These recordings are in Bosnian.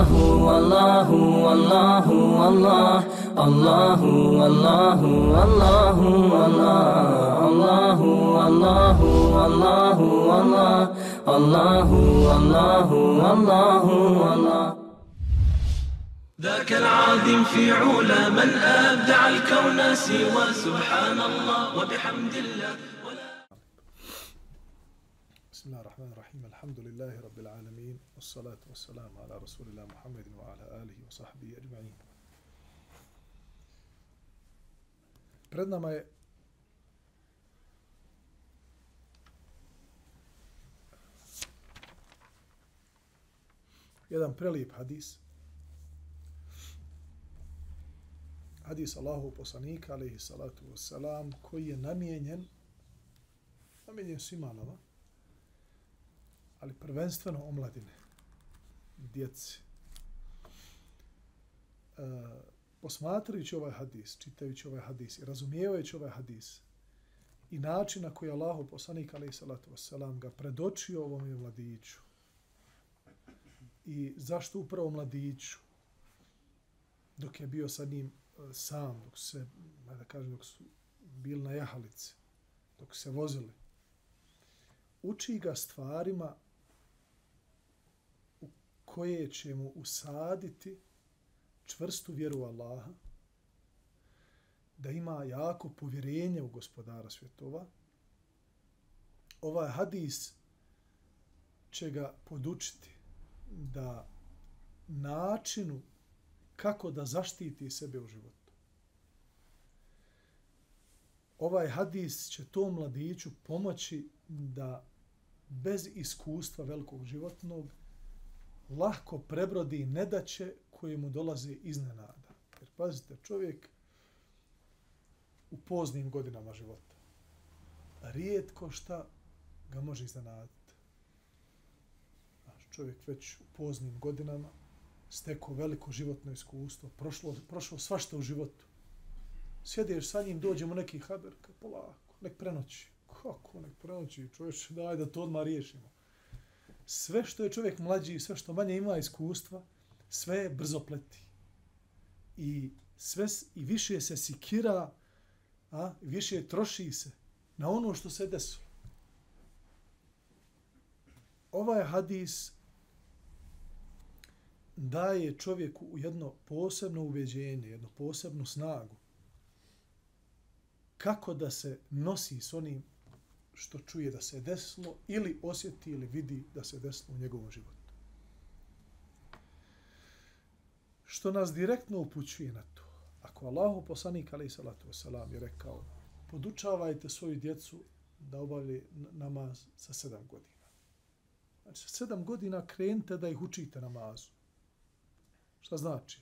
الله والله والله والله الله والله والله والله الله والله والله الله والله والله والله ذاك العظيم في علا من أبدع الكون سوى سبحان الله. وبحمد الله. Bismillahirrahmanirrahim. الرحمن الرحيم الحمد لله رب العالمين والصلاة والسلام على رسول الله محمد وعلى آله وصحبه أجمعين بردنا jedan prelijep hadis. Hadis Allahu poslanika, alaihi salatu wassalam, koji je namijenjen, namijenjen svima nama, ali prvenstveno omladine, djeci. E, posmatrajući ovaj hadis, čitajući ovaj hadis i razumijevajući ovaj hadis i način na koji Allah poslanik alaih salatu wasalam ga predočio ovom je mladiću. I zašto upravo mladiću? Dok je bio sa njim e, sam, dok se, da kažem, dok su bili na jahalici, dok se vozili, uči ga stvarima koje će mu usaditi čvrstu vjeru u Allaha, da ima jako povjerenje u gospodara svjetova, ovaj hadis će ga podučiti da načinu kako da zaštiti sebe u životu. Ovaj hadis će tom mladiću pomoći da bez iskustva velikog životnog lahko prebrodi nedaće koje mu dolaze iznenada. Jer pazite, čovjek u poznim godinama života rijetko šta ga može iznenaditi. Znaš, čovjek već u poznim godinama stekao veliko životno iskustvo, prošlo, prošlo svašta u životu. Sjedeš sa njim, dođemo neki haber, polako, nek prenoći. Kako nek prenoći? čovječe, daj da to odmah riješimo. Sve što je čovjek mlađi, sve što manje ima iskustva, sve je brzo pleti. I sve i više se sikira, a više troši se na ono što se desilo. Ovaj hadis daje čovjeku jedno posebno uveđenje, jednu posebnu snagu kako da se nosi s onim što čuje da se desilo ili osjeti ili vidi da se desilo u njegovom životu. Što nas direktno upućuje na to. Ako Allahu poslanik alaih salatu wasalam je rekao podučavajte svoju djecu da obavlji namaz sa sedam godina. Znači, sa sedam godina krenite da ih učite namazu. Šta znači?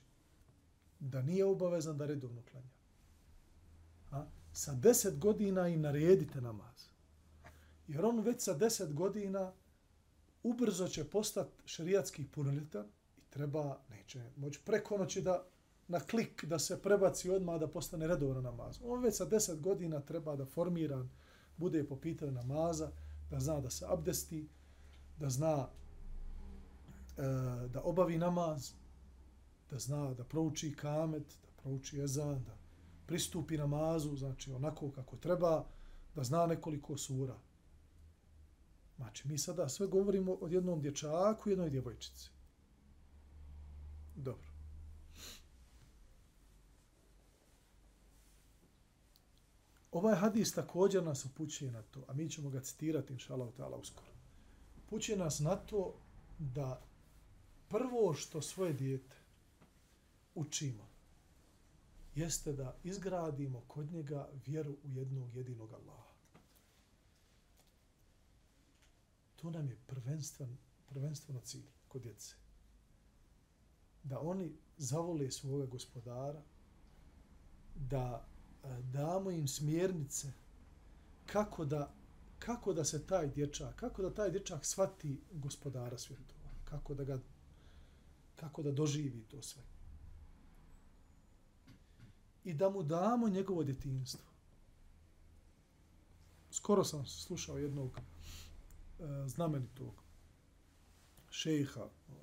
Da nije obavezan da redovno klanja. A? Sa deset godina im naredite namaz. Jer on već sa deset godina ubrzo će postati šerijatski punoljetan i treba, neće moći preko noći da na klik da se prebaci odmah da postane redovno namaz. On već sa deset godina treba da formiran bude po pitanju namaza, da zna da se abdesti, da zna e, da obavi namaz, da zna da prouči kamet, da prouči ezan, da pristupi namazu, znači onako kako treba, da zna nekoliko sura. Znači, mi sada sve govorimo o jednom dječaku i jednoj djevojčici. Dobro. Ovaj hadis također nas upućuje na to, a mi ćemo ga citirati, inša Allah, ta'ala, uskoro. Upućuje nas na to da prvo što svoje dijete učimo jeste da izgradimo kod njega vjeru u jednog jedinog Allaha. To nam je prvenstven, prvenstveno cilj kod djece. Da oni zavole svoga gospodara, da e, damo im smjernice kako da, kako da se taj dječak, kako da taj dječak shvati gospodara svjetova, kako da ga kako da doživi to sve. I da mu damo njegovo djetinstvo. Skoro sam slušao jednog Eh, znamenitog šejha, eh,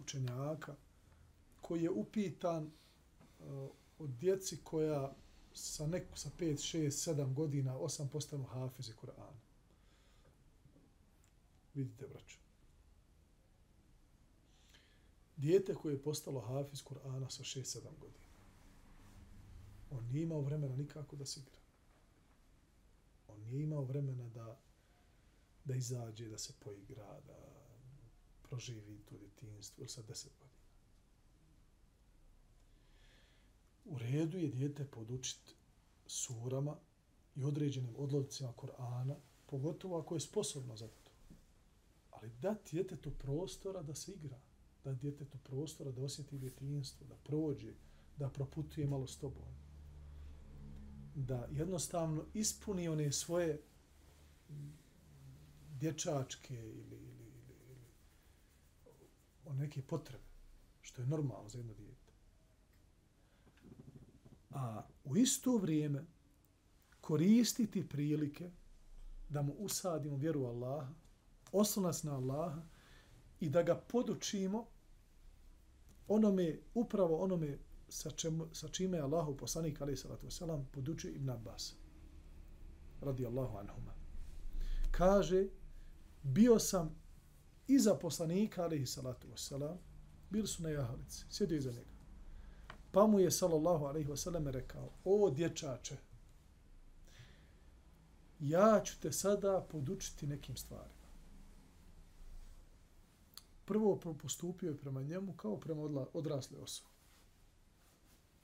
učenjaka, koji je upitan eh, od djeci koja sa neku sa 5, 6, 7 godina, 8 postanu hafizi Kur'ana. Vidite, braćo. Dijete koje je postalo hafiz Kur'ana sa 6-7 godina. On nije imao vremena nikako da se igra. On nije imao vremena da, da izađe, da se poigra, da proživi to djetinstvo ili sa 10 godina. U redu je dijete podučiti surama i određenim odlovcima Korana, pogotovo ako je sposobno za to. Ali da djetetu prostora da se igra, da djetetu prostora da osjeti djetinstvo, da prođe, da proputuje malo s tobom. Da jednostavno ispuni one svoje dječačke ili, ili, ili, ili o neke potrebe, što je normalno za jedno dijete. A u isto vrijeme koristiti prilike da mu usadimo vjeru Allaha, oslonac na Allaha i da ga podučimo onome, upravo onome sa, čemu, sa čime je Allahu poslanik alaih salatu wasalam podučio Ibn Abbas radi Allahu anhuma. Kaže, bio sam iza poslanika alaih salatu wasalam, bili su na jahalici, sjedio iza njega. Pa mu je sallallahu alaihi wasalam, rekao, o dječače, ja ću te sada podučiti nekim stvarima prvo postupio je prema njemu kao prema odrasle osobe.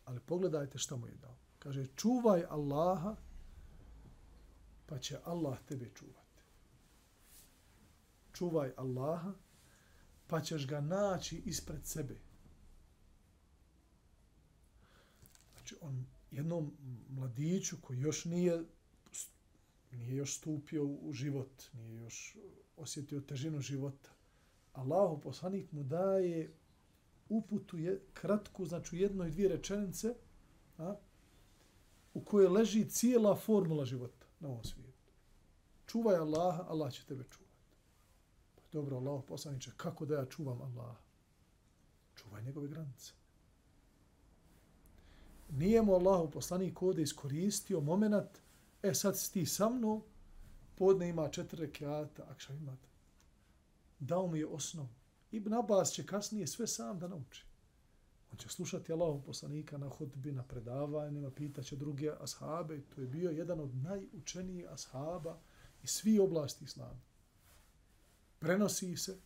Ali pogledajte šta mu je dao. Kaže, čuvaj Allaha, pa će Allah tebe čuvati. Čuvaj Allaha, pa ćeš ga naći ispred sebe. Znači, on jednom mladiću koji još nije nije još stupio u život, nije još osjetio težinu života, Allahu poslanik mu daje uputu je kratku, znači jedno i dvije rečenice, a, u kojoj leži cijela formula života na ovom svijetu. Čuvaj Allaha, Allah će tebe čuvati. Dobro, Allah poslaniče, kako da ja čuvam Allaha? Čuvaj njegove granice. Nije mu Allahu poslanik ovdje iskoristio moment, e sad si ti sa mnom, podne ima četiri rekiata, akša imate dao mu je osnov. Ibn Abbas će kasnije sve sam da nauči. On će slušati Allahov poslanika na hodbi, na predavanjima, pitaće druge ashabe. To je bio jedan od najučenijih ashaba i svi oblasti islama. Prenosi se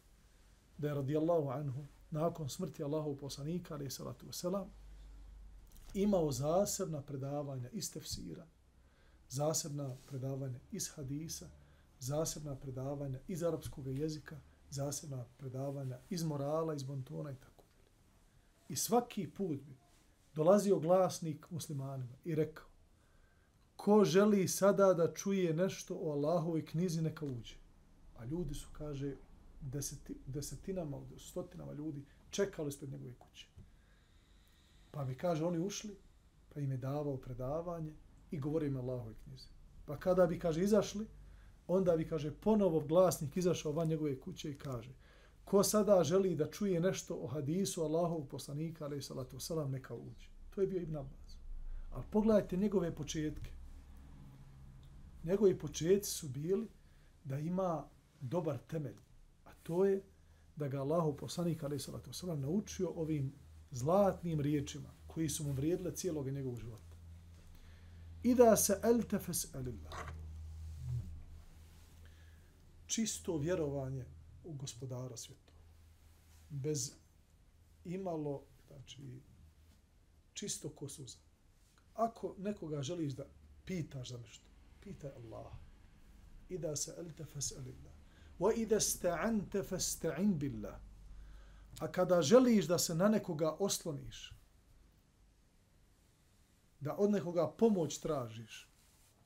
da je radijallahu anhu nakon smrti Allahov poslanika, ali salatu wasalam, imao zasebna predavanja iz tefsira, zasebna predavanja iz hadisa, zasebna predavanja iz arapskog jezika, zasebna predavanja iz morala, iz bontona i tako dalje. I svaki put bi dolazio glasnik muslimanima i rekao ko želi sada da čuje nešto o Allahovoj knjizi, neka uđe. A ljudi su, kaže, deseti, desetinama, stotinama ljudi čekali ispred njegove kuće. Pa mi kaže, oni ušli, pa im je davao predavanje i govori im Allahove knjizi. Pa kada bi, kaže, izašli, onda bi, kaže, ponovo glasnik izašao van njegove kuće i kaže, ko sada želi da čuje nešto o hadisu Allahov poslanika, ali salatu salam, neka uđe. To je bio Ibn Abbas. Ali pogledajte njegove početke. Njegovi početci su bili da ima dobar temelj. A to je da ga Allahov poslanik, ali salatu salam, naučio ovim zlatnim riječima koji su mu vrijedile cijelog njegovog života. Ida se elte tefes elillah čisto vjerovanje u gospodara svjetova. Bez imalo, znači, čisto ko suza. Ako nekoga želiš da pitaš za nešto, pitaj Allah. Ida se elte fas'alillah. Wa ida sta'ante fasta'in billah. A kada želiš da se na nekoga osloniš, da od nekoga pomoć tražiš,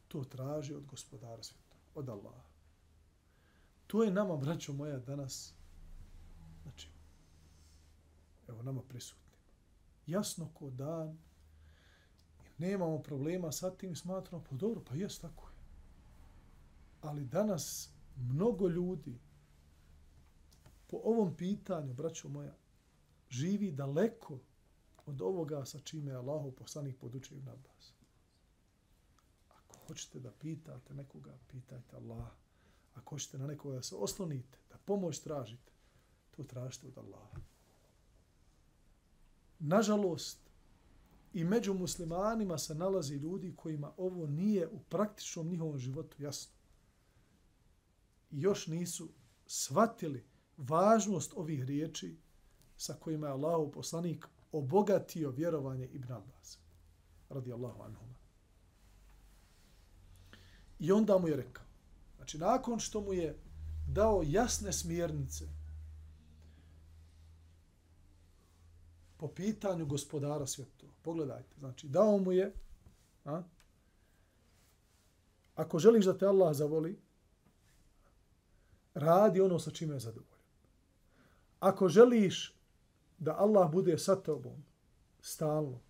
to traži od gospodara svijeta, od Allaha. To je nama, braćo moja, danas, znači, evo nama prisutni. Jasno ko dan, nemamo problema sa tim, smatramo, pa dobro, pa jes tako je. Ali danas mnogo ljudi po ovom pitanju, braćo moja, živi daleko od ovoga sa čime je Allahu poslanik podučio na bas. Ako hoćete da pitate nekoga, pitajte Allah. Ako hoćete na nekoga da se oslonite, da pomoć tražite, to tražite od Allaha. Nažalost, i među muslimanima se nalazi ljudi kojima ovo nije u praktičnom njihovom životu jasno. Još nisu shvatili važnost ovih riječi sa kojima je Allahu poslanik obogatio vjerovanje Ibn Abbas. Radi Allahu anhuma. I onda mu je rekao, znači nakon što mu je dao jasne smjernice po pitanju gospodara svjetova. Pogledajte, znači dao mu je a, ako želiš da te Allah zavoli, radi ono sa čime je zadovoljan. Ako želiš da Allah bude sa tobom stalno,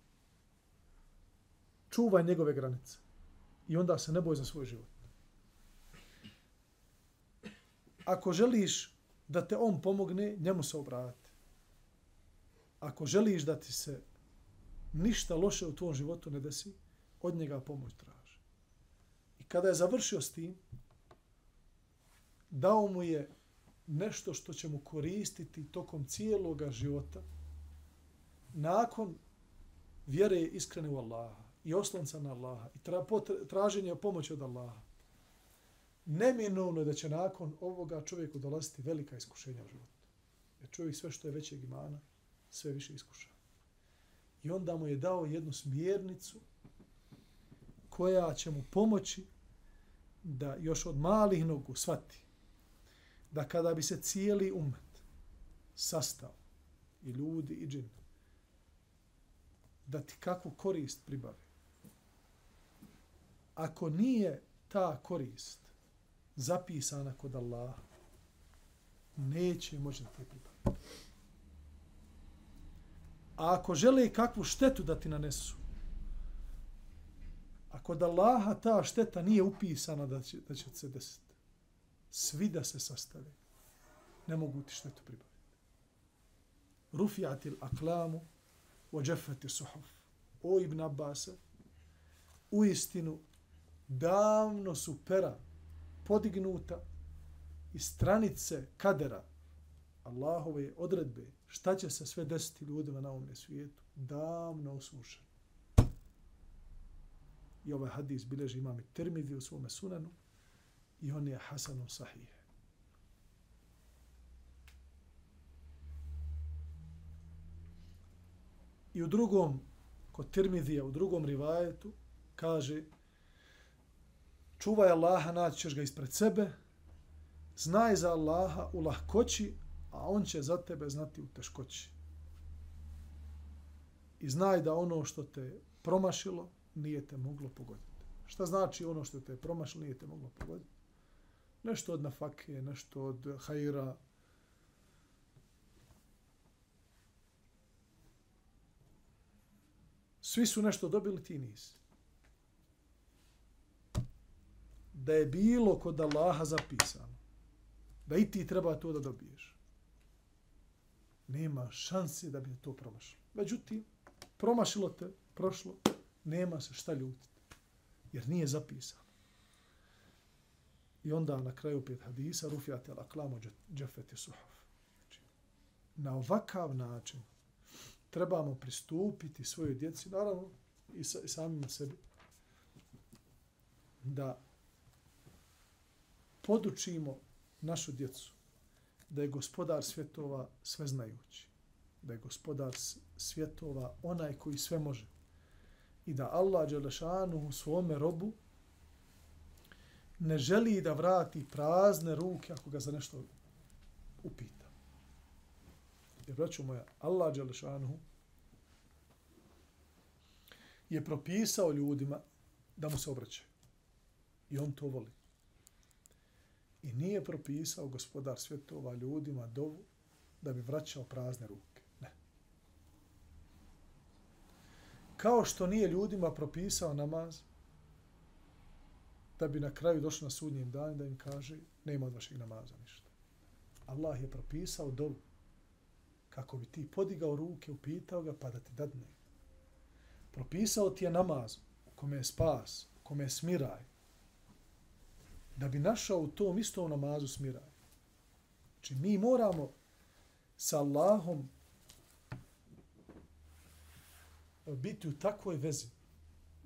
čuvaj njegove granice i onda se ne boj za svoj život. Ako želiš da te on pomogne, njemu se obrati. Ako želiš da ti se ništa loše u tvom životu ne desi, od njega pomoć traži. I kada je završio s tim, dao mu je nešto što će mu koristiti tokom cijeloga života nakon vjere iskrene u Allaha i oslonca na Allaha i tra, traženja pomoći od Allaha. Neminovno je da će nakon ovoga čovjeku dolaziti velika iskušenja u životu. Jer čovjek sve što je većeg imana, sve više iskuša. I onda mu je dao jednu smjernicu koja će mu pomoći da još od malih nogu shvati da kada bi se cijeli umet sastao i ljudi i džin da ti kakvu korist pribavi. Ako nije ta korist zapisana kod Allaha, neće moći da ti pribavi. A ako žele kakvu štetu da ti nanesu, ako da Allaha ta šteta nije upisana da će, da će se desiti, svi da se sastave, ne mogu ti štetu pribaviti. Rufijatil aklamu o džefati suhuf. O Ibn Abbas, u istinu, davno su pera podignuta i stranice kadera Allahove odredbe, šta će se sve desiti ljudima na ovom svijetu, davno osušeno. I ovaj hadis bileži imam i termidi u svome sunanu, i on je Hasanu Sahih. I u drugom, kod Tirmidija, u drugom rivajetu, kaže čuvaj Allaha, naći ćeš ga ispred sebe, znaj za Allaha u lahkoći, a on će za tebe znati u teškoći. I znaj da ono što te promašilo, nije te moglo pogoditi. Šta znači ono što te promašilo, nije te moglo pogoditi? Nešto od nafake, nešto od hajra. Svi su nešto dobili, ti nisi. Da je bilo kod Allaha zapisano, da i ti treba to da dobiješ. Nema šanse da bi to promašilo. Međutim, promašilo te, prošlo, nema se šta ljutiti. Jer nije zapisano. I onda na kraju pet hadisa rufijate la klamo džefeti suhaf. Znači, na ovakav način trebamo pristupiti svojoj djeci, naravno i, sa, i samim sebi, da podučimo našu djecu da je gospodar svjetova sveznajući, da je gospodar svjetova onaj koji sve može i da Allah Đelešanu u svome robu ne želi da vrati prazne ruke ako ga za nešto upita. Jer, braću moja, Allah Đelešanu je propisao ljudima da mu se obraćaju. I on to voli. I nije propisao gospodar svjetova ljudima dovu da bi vraćao prazne ruke. Ne. Kao što nije ljudima propisao namaz da bi na kraju došli na sudnjem dan da im kaže nema od vašeg namaza ništa. Allah je propisao dovu kako bi ti podigao ruke, upitao ga, pa da ti dadne. Propisao ti je namaz, u kome je spas, u kome je smiraj, da bi našao u tom istom namazu smiraj. Znači, mi moramo sa Allahom biti u takvoj vezi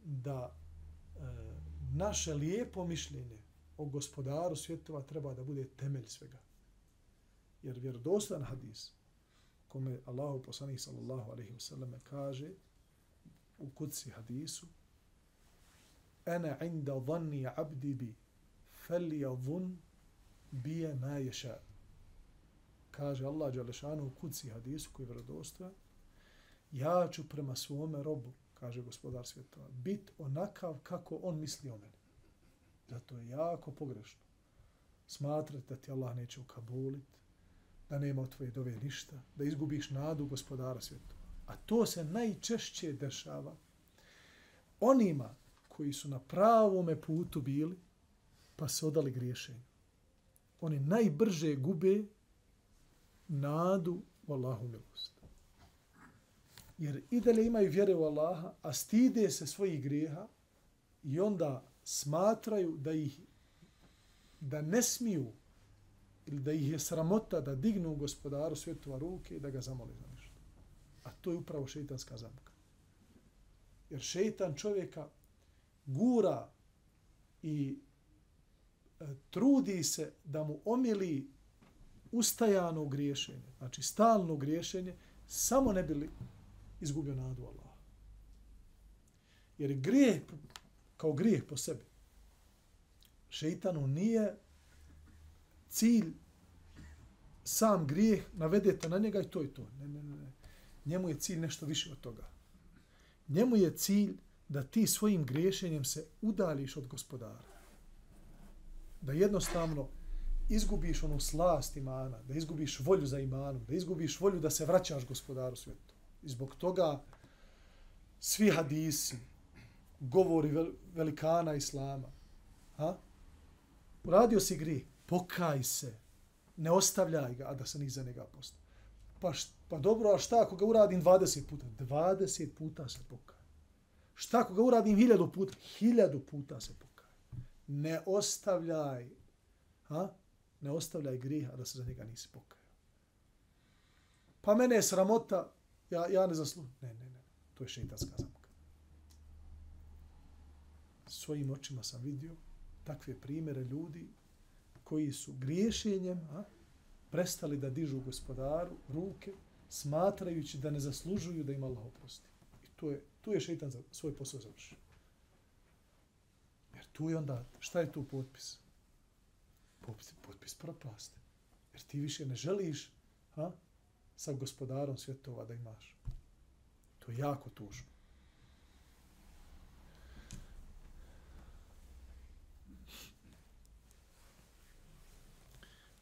da naše lijepo mišljenje o gospodaru svjetova treba da bude temelj svega. Jer vjerodostan hadis, kome Allahu poslanih sallallahu alejhi ve selleme kaže u kutsi hadisu, Ana inda dhanni abdi bi, falyadhun bi ma yasha Kaže Allah dželešanu u kutsi hadisu koji je vjerodostan, ja ću prema svome robu, kaže gospodar svjetova, bit onakav kako on misli o meni. Zato je jako pogrešno smatrati da ti Allah neće ukabulit, da nema od tvoje dove ništa, da izgubiš nadu gospodara svjetova. A to se najčešće dešava onima koji su na pravome putu bili, pa se odali griješenju. Oni najbrže gube nadu u Allahu milost. Jer i dalje imaju vjere u Allaha, a stide se svojih grijeha i onda smatraju da ih da ne smiju ili da ih je sramota da dignu gospodaru svjetova ruke i da ga zamoli za nešto. A to je upravo šeitanska zamka. Jer šeitan čovjeka gura i e, trudi se da mu omili ustajano griješenje, znači stalno griješenje, samo ne bili izgubio nadu Allah. Jer grijeh kao grijeh po sebi. Šeitanu nije cilj sam grijeh, navedete na njega i to je to. Ne, ne, ne. Njemu je cilj nešto više od toga. Njemu je cilj da ti svojim griješenjem se udališ od gospodara. Da jednostavno izgubiš onu slast imana, da izgubiš volju za imanom, da izgubiš volju da se vraćaš gospodaru svijetu. I zbog toga svi hadisi, govori velikana islama, ha? uradio si gri, pokaj se, ne ostavljaj ga, a da se ni za njega posta. Pa, pa dobro, a šta ako ga uradim 20 puta? 20 puta se pokaj. Šta ako ga uradim 1000 puta? 1000 puta se pokaj. Ne ostavljaj, ha? ne ostavljaj griha da se za njega nisi pokajao. Pa mene je sramota, ja, ja ne zaslu. Ne, ne, ne, to je šeitanska zamka svojim očima sam vidio takve primere ljudi koji su griješenjem a, prestali da dižu gospodaru ruke, smatrajući da ne zaslužuju da im Allah oprosti. I tu je, tu je šeitan za svoj posao završio. Jer tu je onda, šta je tu potpis? Potpis, potpis propaste. Jer ti više ne želiš a, sa gospodarom svjetova da imaš. To je jako tužno.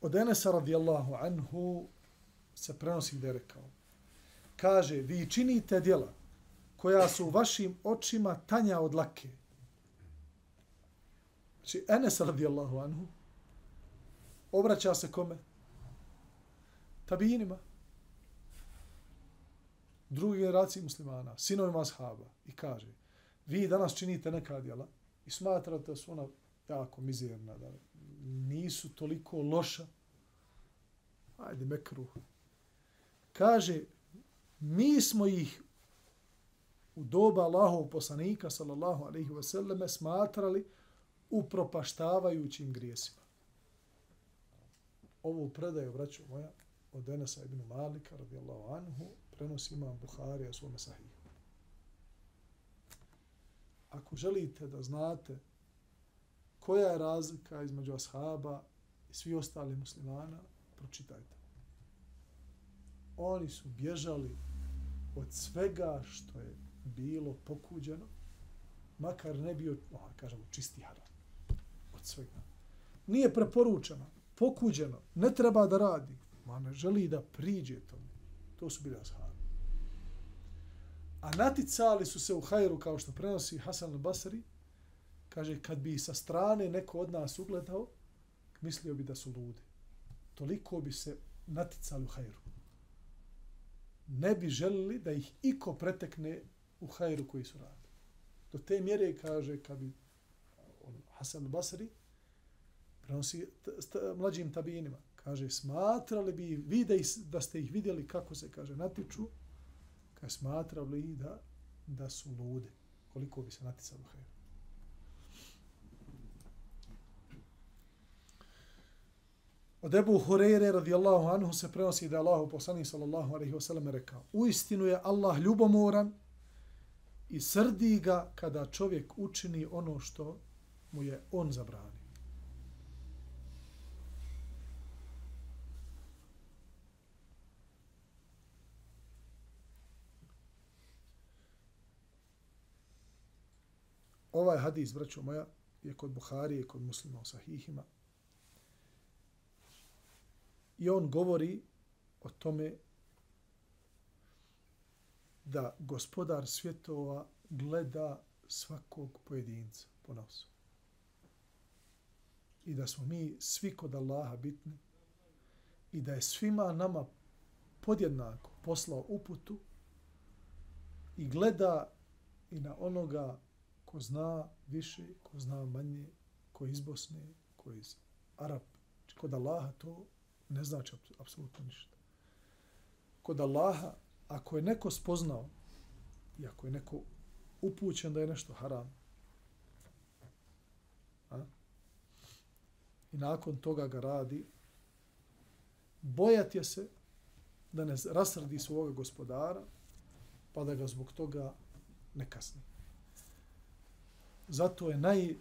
Od Enesa radijallahu anhu se prenosi gdje je rekao. Kaže, vi činite djela koja su u vašim očima tanja od lake. Znači, Enes radijallahu anhu obraća se kome? Tabinima. Drugi generacije muslimana, sinovima ashaba. I kaže, vi danas činite neka djela i smatrate da su ona jako mizerna, da nisu toliko loša. Ajde, mekru. Kaže, mi smo ih u doba Allahov poslanika, sallallahu alaihi ve sallam, smatrali upropaštavajućim grijesima. Ovo predaju, braću moja, od Enesa ibn Malika, radijallahu anhu, prenosi imam Buhari u svome sahihu. Ako želite da znate koja je razlika između ashaba i svi ostali muslimana, pročitajte. Oni su bježali od svega što je bilo pokuđeno, makar ne bio, oh, kažemo, čisti haram. Od svega. Nije preporučeno, pokuđeno, ne treba da radi. Ma ne želi da priđe to. To su bili ashabi. A naticali su se u hajru, kao što prenosi Hasan al-Basri, kaže, kad bi sa strane neko od nas ugledao, mislio bi da su ludi. Toliko bi se naticali u hajru. ne bi želili da ih iko pretekne u hajru koji su radili. Do te mjere, kaže, kad bi on, Hasan Basri prenosi mlađim tabinima, kaže, smatrali bi vi da, da ste ih vidjeli kako se, kaže, natiču, kaže, smatrali da, da su lude, koliko bi se naticalo hajru. Od Ebu Hureyre radijallahu anhu se prenosi da je Allahu poslanik sallallahu alaihi wasallam rekao U istinu je Allah ljubomoran i srdi ga kada čovjek učini ono što mu je on zabranio. Ovaj hadis, braćo moja, je kod Buhari i kod muslima u sahihima, I on govori o tome da gospodar svjetova gleda svakog pojedinca po nosu. I da smo mi svi kod Allaha bitni i da je svima nama podjednako poslao uputu i gleda i na onoga ko zna više, ko zna manje, ko iz Bosne, ko iz Arab. Kod Allaha to ne znači apsolutno ništa. Kod Allaha, ako je neko spoznao i ako je neko upućen da je nešto haram, a? i nakon toga ga radi, bojat je se da ne rasrdi svoga gospodara, pa da ga zbog toga ne kasni. Zato je naj,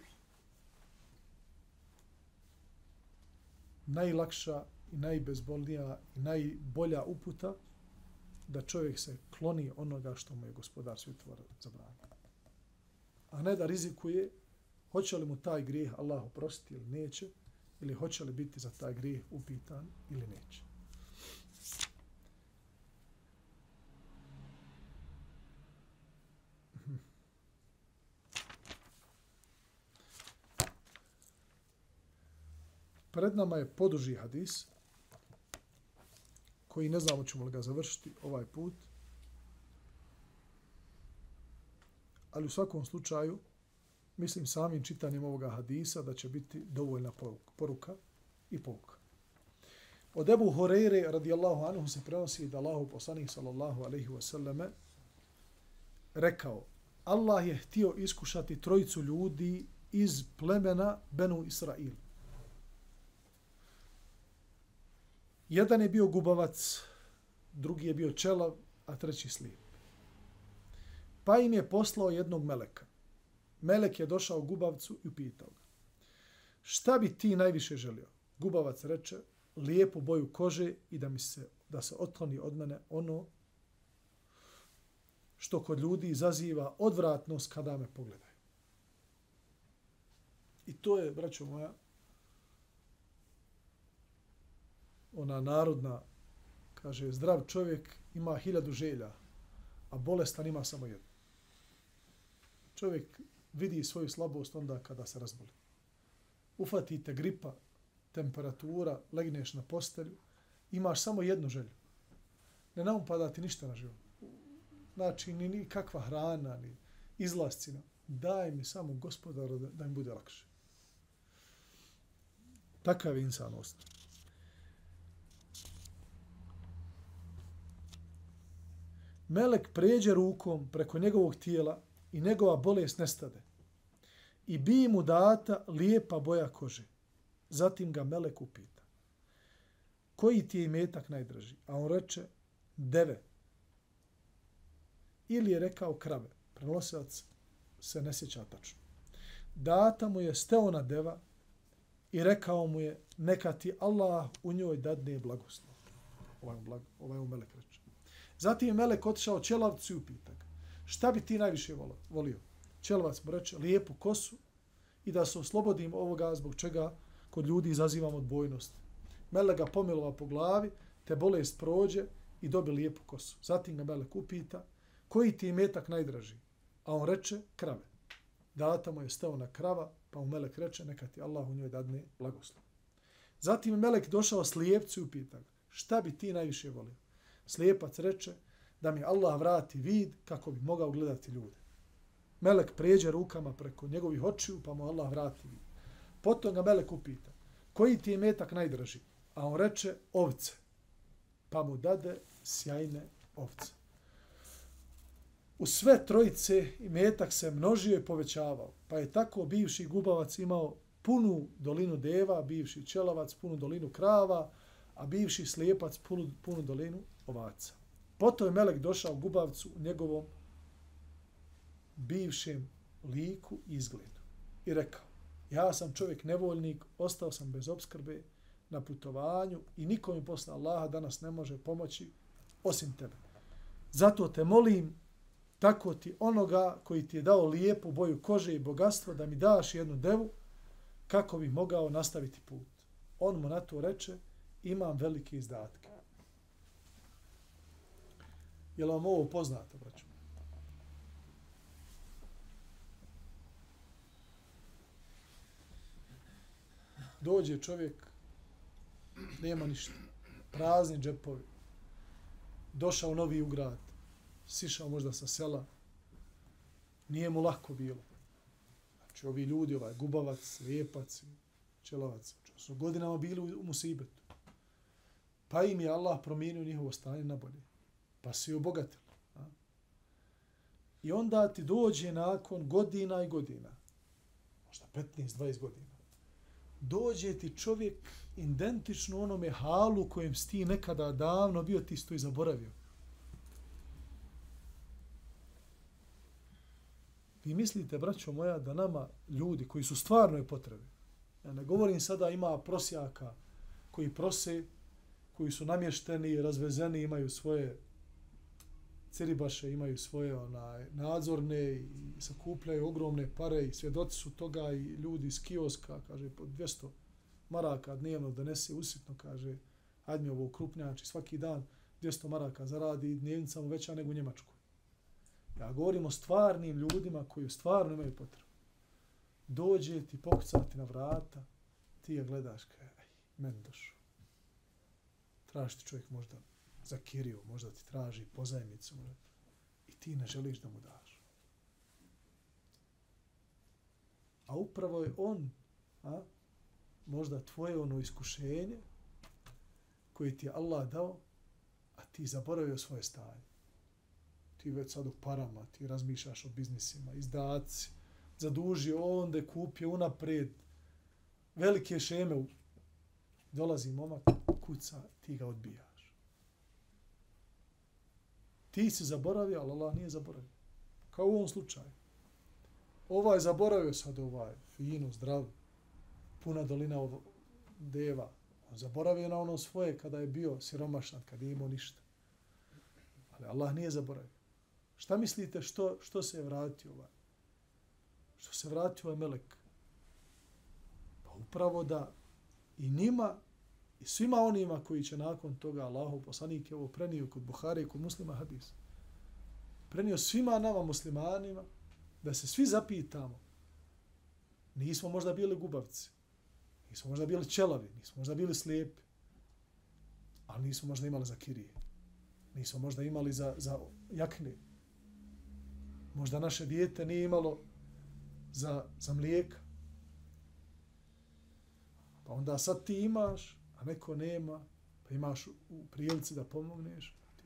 najlakša i najbezbolnija i najbolja uputa da čovjek se kloni onoga što mu je gospodar svjetovara zabranio. A ne da rizikuje hoće li mu taj grijeh Allah oprostiti ili neće, ili hoće li biti za taj grijeh upitan ili neće. Pred nama je poduži hadis, koji ne znamo ćemo li ga završiti ovaj put. Ali u svakom slučaju, mislim samim čitanjem ovoga hadisa da će biti dovoljna poruka i pouka. Od Ebu Horeire radijallahu anhu se prenosi da Allahu poslanih sallallahu alaihi wasallame rekao Allah je htio iskušati trojicu ljudi iz plemena Benu Israil. Jedan je bio gubavac, drugi je bio čelav, a treći slijep. Pa im je poslao jednog meleka. Melek je došao gubavcu i upitao ga. Šta bi ti najviše želio? Gubavac reče, lijepu boju kože i da mi se, da se otkloni od mene ono što kod ljudi izaziva odvratnost kada me pogledaju. I to je, braćo moja, ona narodna, kaže, zdrav čovjek ima hiljadu želja, a bolestan ima samo jednu. Čovjek vidi svoju slabost onda kada se razboli. Ufatite gripa, temperatura, legneš na postelju, imaš samo jednu želju. Ne naumpada ti ništa na život. Znači, ni, ni kakva hrana, ni izlascina. Daj mi samo gospodaru da, da im bude lakše. Takav je insan ostao. Melek pređe rukom preko njegovog tijela i njegova bolest nestade. I bi mu data lijepa boja kože. Zatim ga Melek upita. Koji ti je imetak najdraži? A on reče, deve. Ili je rekao krave. Prenosilac se ne sjeća tačno. Data mu je steona deva i rekao mu je, neka ti Allah u njoj dadne blagoslov. Ovaj, ovaj mu Melek reče. Zatim je Melek otišao Čelavcu i upita ga. Šta bi ti najviše volio? Čelavac mu reče lijepu kosu i da se oslobodim ovoga zbog čega kod ljudi izazivam odbojnost. Melek ga pomilova po glavi, te bolest prođe i dobi lijepu kosu. Zatim ga Melek upita koji ti je metak najdraži? A on reče krave. Data mu je stao na krava, pa mu Melek reče neka ti Allah u njoj dadne blagoslov. Zatim je Melek došao slijepcu i upita ga šta bi ti najviše volio? Slijepac reče, da mi Allah vrati vid kako bi mogao gledati ljude. Melek pređe rukama preko njegovih očiju, pa mu Allah vrati vid. Potom ga Melek upita, koji ti je metak najdraži? A on reče, ovce. Pa mu dade sjajne ovce. U sve trojice i metak se množio i povećavao. Pa je tako bivši gubavac imao punu dolinu deva, bivši čelovac punu dolinu krava, a bivši slijepac punu, punu dolinu ovaca. Potom je Melek došao gubavcu u njegovom bivšem liku i izgledu i rekao, ja sam čovjek nevoljnik, ostao sam bez obskrbe na putovanju i niko mi posle Allaha danas ne može pomoći osim tebe. Zato te molim, tako ti onoga koji ti je dao lijepu boju kože i bogatstvo, da mi daš jednu devu kako bi mogao nastaviti put. On mu na to reče, imam velike izdatke. Je li vam ovo poznato, braću? Dođe čovjek, nema ništa, prazni džepovi, došao novi u grad, sišao možda sa sela, nije mu lako bilo. Znači, ovi ljudi, ovaj gubavac, lijepac, čelovac, znači, su godinama bili u musibetu. Pa im je Allah promijenio njihovo stanje na bolje. Pa si obogatili. A? I onda ti dođe nakon godina i godina, možda 15-20 godina, dođe ti čovjek identično onome halu kojem si ti nekada davno bio ti sto i zaboravio. Vi mislite, braćo moja, da nama ljudi koji su stvarno je potrebi, ja ne govorim sada ima prosjaka koji prose, koji su namješteni, razvezeni, imaju svoje ceribaše, imaju svoje onaj, nadzorne i sakupljaju ogromne pare i svjedoci su toga i ljudi iz kioska, kaže, po 200 maraka dnevno donese usitno, kaže, hajde mi ovo krupnjači, svaki dan 200 maraka zaradi, dnevnica mu veća nego u Njemačkoj. Ja govorim o stvarnim ljudima koji stvarno imaju potrebu. Dođe ti pokucati na vrata, ti je gledaš, kaj, meni došao. Traži ti čovjek možda za kiriju, možda ti traži pozajmicu, možda. i ti ne želiš da mu daš. A upravo je on, a, možda tvoje ono iskušenje koje ti je Allah dao, a ti zaboravio svoje stanje ti već sad u parama, ti razmišljaš o biznisima, izdaci, zadužio onda, kupio unapred, velike šeme, dolazi momak, kuca, ti ga odbijaš. Ti si zaboravio, ali Allah nije zaboravio. Kao u ovom slučaju. Ovaj zaboravio sad ovaj, finu, zdrav, puna dolina od deva. On zaboravio na ono svoje kada je bio siromašan, kada je imao ništa. Ali Allah nije zaboravio. Šta mislite što, što se je vratio ovaj? Što se vratio ovaj melek? Pa upravo da i njima i svima onima koji će nakon toga Allahu poslanik je ovo prenio kod Buhari i kod muslima hadis. Prenio svima nama muslimanima da se svi zapitamo. Nismo možda bili gubavci. Nismo možda bili čelavi. Nismo možda bili slijepi. Ali nismo možda imali za kirije. Nismo možda imali za, za jakne. Možda naše dijete nije imalo za, za mlijeka. Pa onda sad ti imaš, a neko nema, pa imaš u prilici da pomogneš. Pa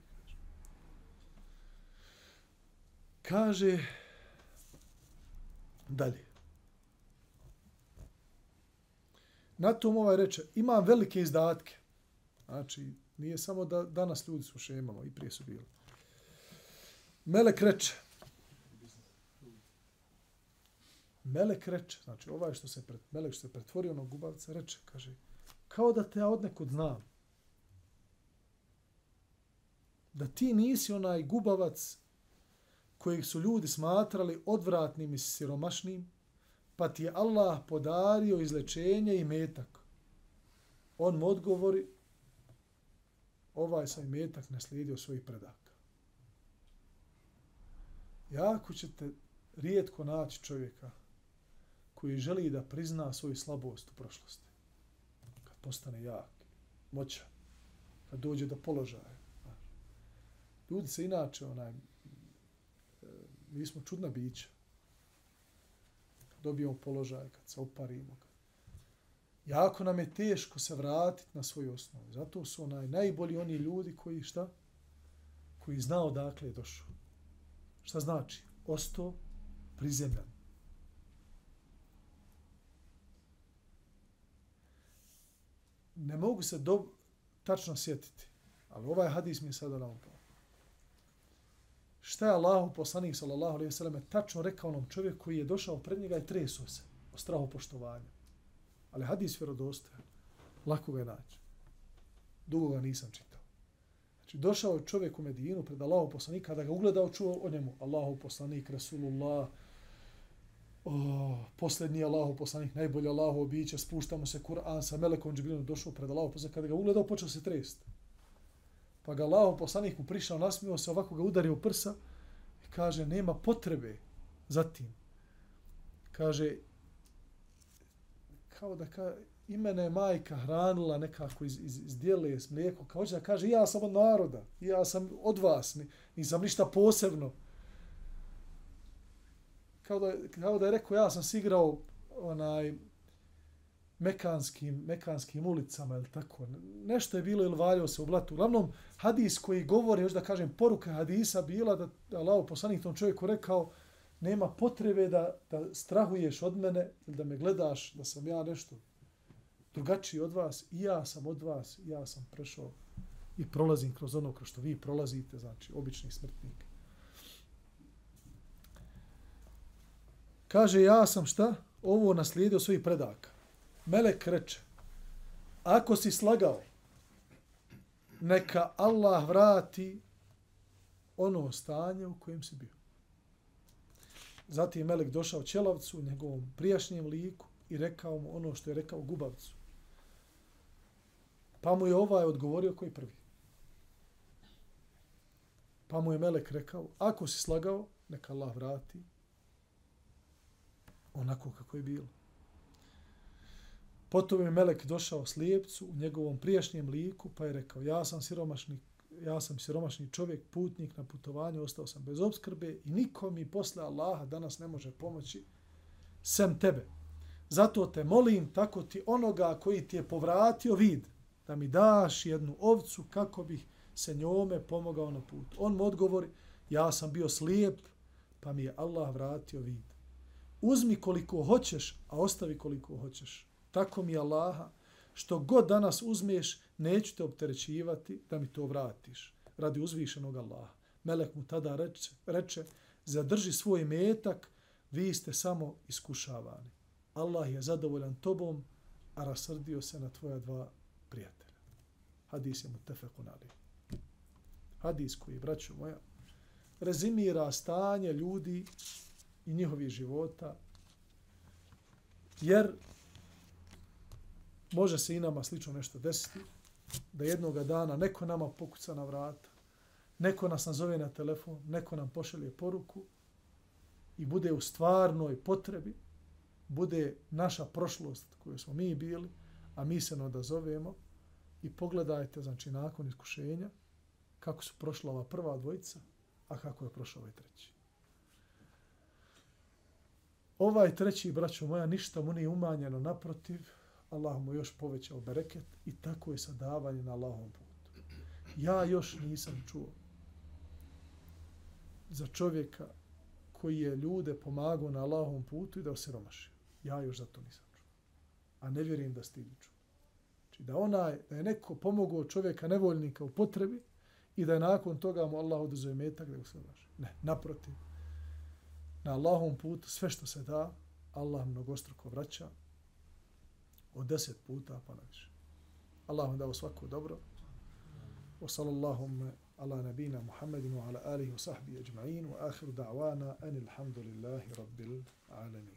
kaže dalje. Na tom ovaj reče, imam velike izdatke. Znači, nije samo da danas ljudi su šemama i prije su bili. Melek reče, Melek reče, znači ovaj što se pred, Melek što se pretvorio na gubavca reče, kaže, kao da te ja odnekud znam. Da ti nisi onaj gubavac kojeg su ljudi smatrali odvratnim i siromašnim, pa ti je Allah podario izlečenje i metak. On mu odgovori, ovaj sam metak naslijedio svojih predaka. Jako ćete rijetko naći čovjeka koji želi da prizna svoju slabost u prošlosti. Postane jak, moćan, kad dođe do položaja. Ljudi se inače, onaj, e, mi smo čudna bića. Dobijemo položaj, kad se oparimo. Kad... Jako nam je teško se vratiti na svoju osnovu. Zato su onaj najbolji oni ljudi koji šta? Koji znao odakle je došao. Šta znači? Osto prizemljan. Ne mogu se do, tačno sjetiti, ali ovaj hadis mi je sada na upao. Šta je Allahu poslanik sallallahu alejhi ve selleme tačno rekao onom čovjeku koji je došao pred njega i tresuo se od strahu poštovanja. Ali hadis vjerodostojan. Lako ga je naći. Dugo ga nisam čitao. Znači, došao je čovjek u Medinu pred Allahu poslanika, da ga ugledao, čuo o njemu. Allahu poslanik, Rasulullah, o, posljednji Allahu poslanik, najbolji Allahu biće, spuštamo se Kur'an sa Melekom Džibrilom, došao pred Allahu poslanik, kada ga ugledao, počeo se trest. Pa ga Allahu poslanik mu prišao, nasmio se, ovako ga udario u prsa i kaže, nema potrebe za tim. Kaže, kao da ka, i mene je majka hranila nekako iz, iz, iz dijele s mlijeko, kao da kaže, ja sam od naroda, ja sam od vas, nisam ništa posebno. Kao da, kao da je rekao, ja sam si igrao onaj, mekanskim, mekanskim ulicama ili tako. Nešto je bilo ili valjao se u blatu. Uglavnom, hadis koji govori, još da kažem, poruka hadisa bila da, da Allah poslanik tom čovjeku rekao nema potrebe da, da strahuješ od mene ili da me gledaš da sam ja nešto drugačiji od vas. I ja sam od vas, ja sam prešao i prolazim kroz ono kroz što vi prolazite, znači obični smrtnik. Kaže, ja sam šta? Ovo naslijedio svojih predaka. Melek reče, ako si slagao, neka Allah vrati ono stanje u kojem si bio. Zatim Melek došao Ćelavcu, njegovom prijašnjem liku, i rekao mu ono što je rekao Gubavcu. Pa mu je ovaj odgovorio koji prvi. Pa mu je Melek rekao, ako si slagao, neka Allah vrati onako kako je bilo. Potom je Melek došao slijepcu u njegovom prijašnjem liku, pa je rekao, ja sam siromašni, ja sam siromašni čovjek, putnik na putovanju, ostao sam bez obskrbe i niko mi posle Allaha danas ne može pomoći sem tebe. Zato te molim, tako ti onoga koji ti je povratio vid, da mi daš jednu ovcu kako bih se njome pomogao na put. On mu odgovori, ja sam bio slijep, pa mi je Allah vratio vid. Uzmi koliko hoćeš, a ostavi koliko hoćeš tako mi Allaha, što god danas uzmeš, neću te opterećivati da mi to vratiš radi uzvišenog Allaha. Melek mu tada reče, reče zadrži svoj metak, vi ste samo iskušavani. Allah je zadovoljan tobom, a rasrdio se na tvoja dva prijatelja. Hadis je mu tefekun ali. Hadis koji, braćo moja, rezimira stanje ljudi i njihovih života, jer može se i nama slično nešto desiti, da jednoga dana neko nama pokuca na vrata, neko nas nazove na telefon, neko nam pošalje poruku i bude u stvarnoj potrebi, bude naša prošlost koju smo mi bili, a mi se ne odazovemo i pogledajte, znači, nakon iskušenja, kako su prošla ova prva dvojica, a kako je prošao ovaj treći. Ovaj treći, braćo moja, ništa mu nije umanjeno, naprotiv, Allah mu još povećao bereket i tako je sadavanje na Allahom putu. Ja još nisam čuo za čovjeka koji je ljude pomagao na Allahom putu i da osiromaši. Ja još za to nisam čuo. A ne vjerujem da stigu čuo. Znači da, onaj, da je neko pomogao čovjeka nevoljnika u potrebi i da je nakon toga mu Allah oduzuje metak da ga osiromaši. Ne, naprotiv. Na Allahom putu sve što se da, Allah mnogostruko vraća od deset puta pa na više. Allah vam dao svako dobro. Wa sallallahu ala nabina Muhammedin wa ala alihi wa sahbihi ajma'in wa akhiru da'wana anil hamdulillahi rabbil alamin.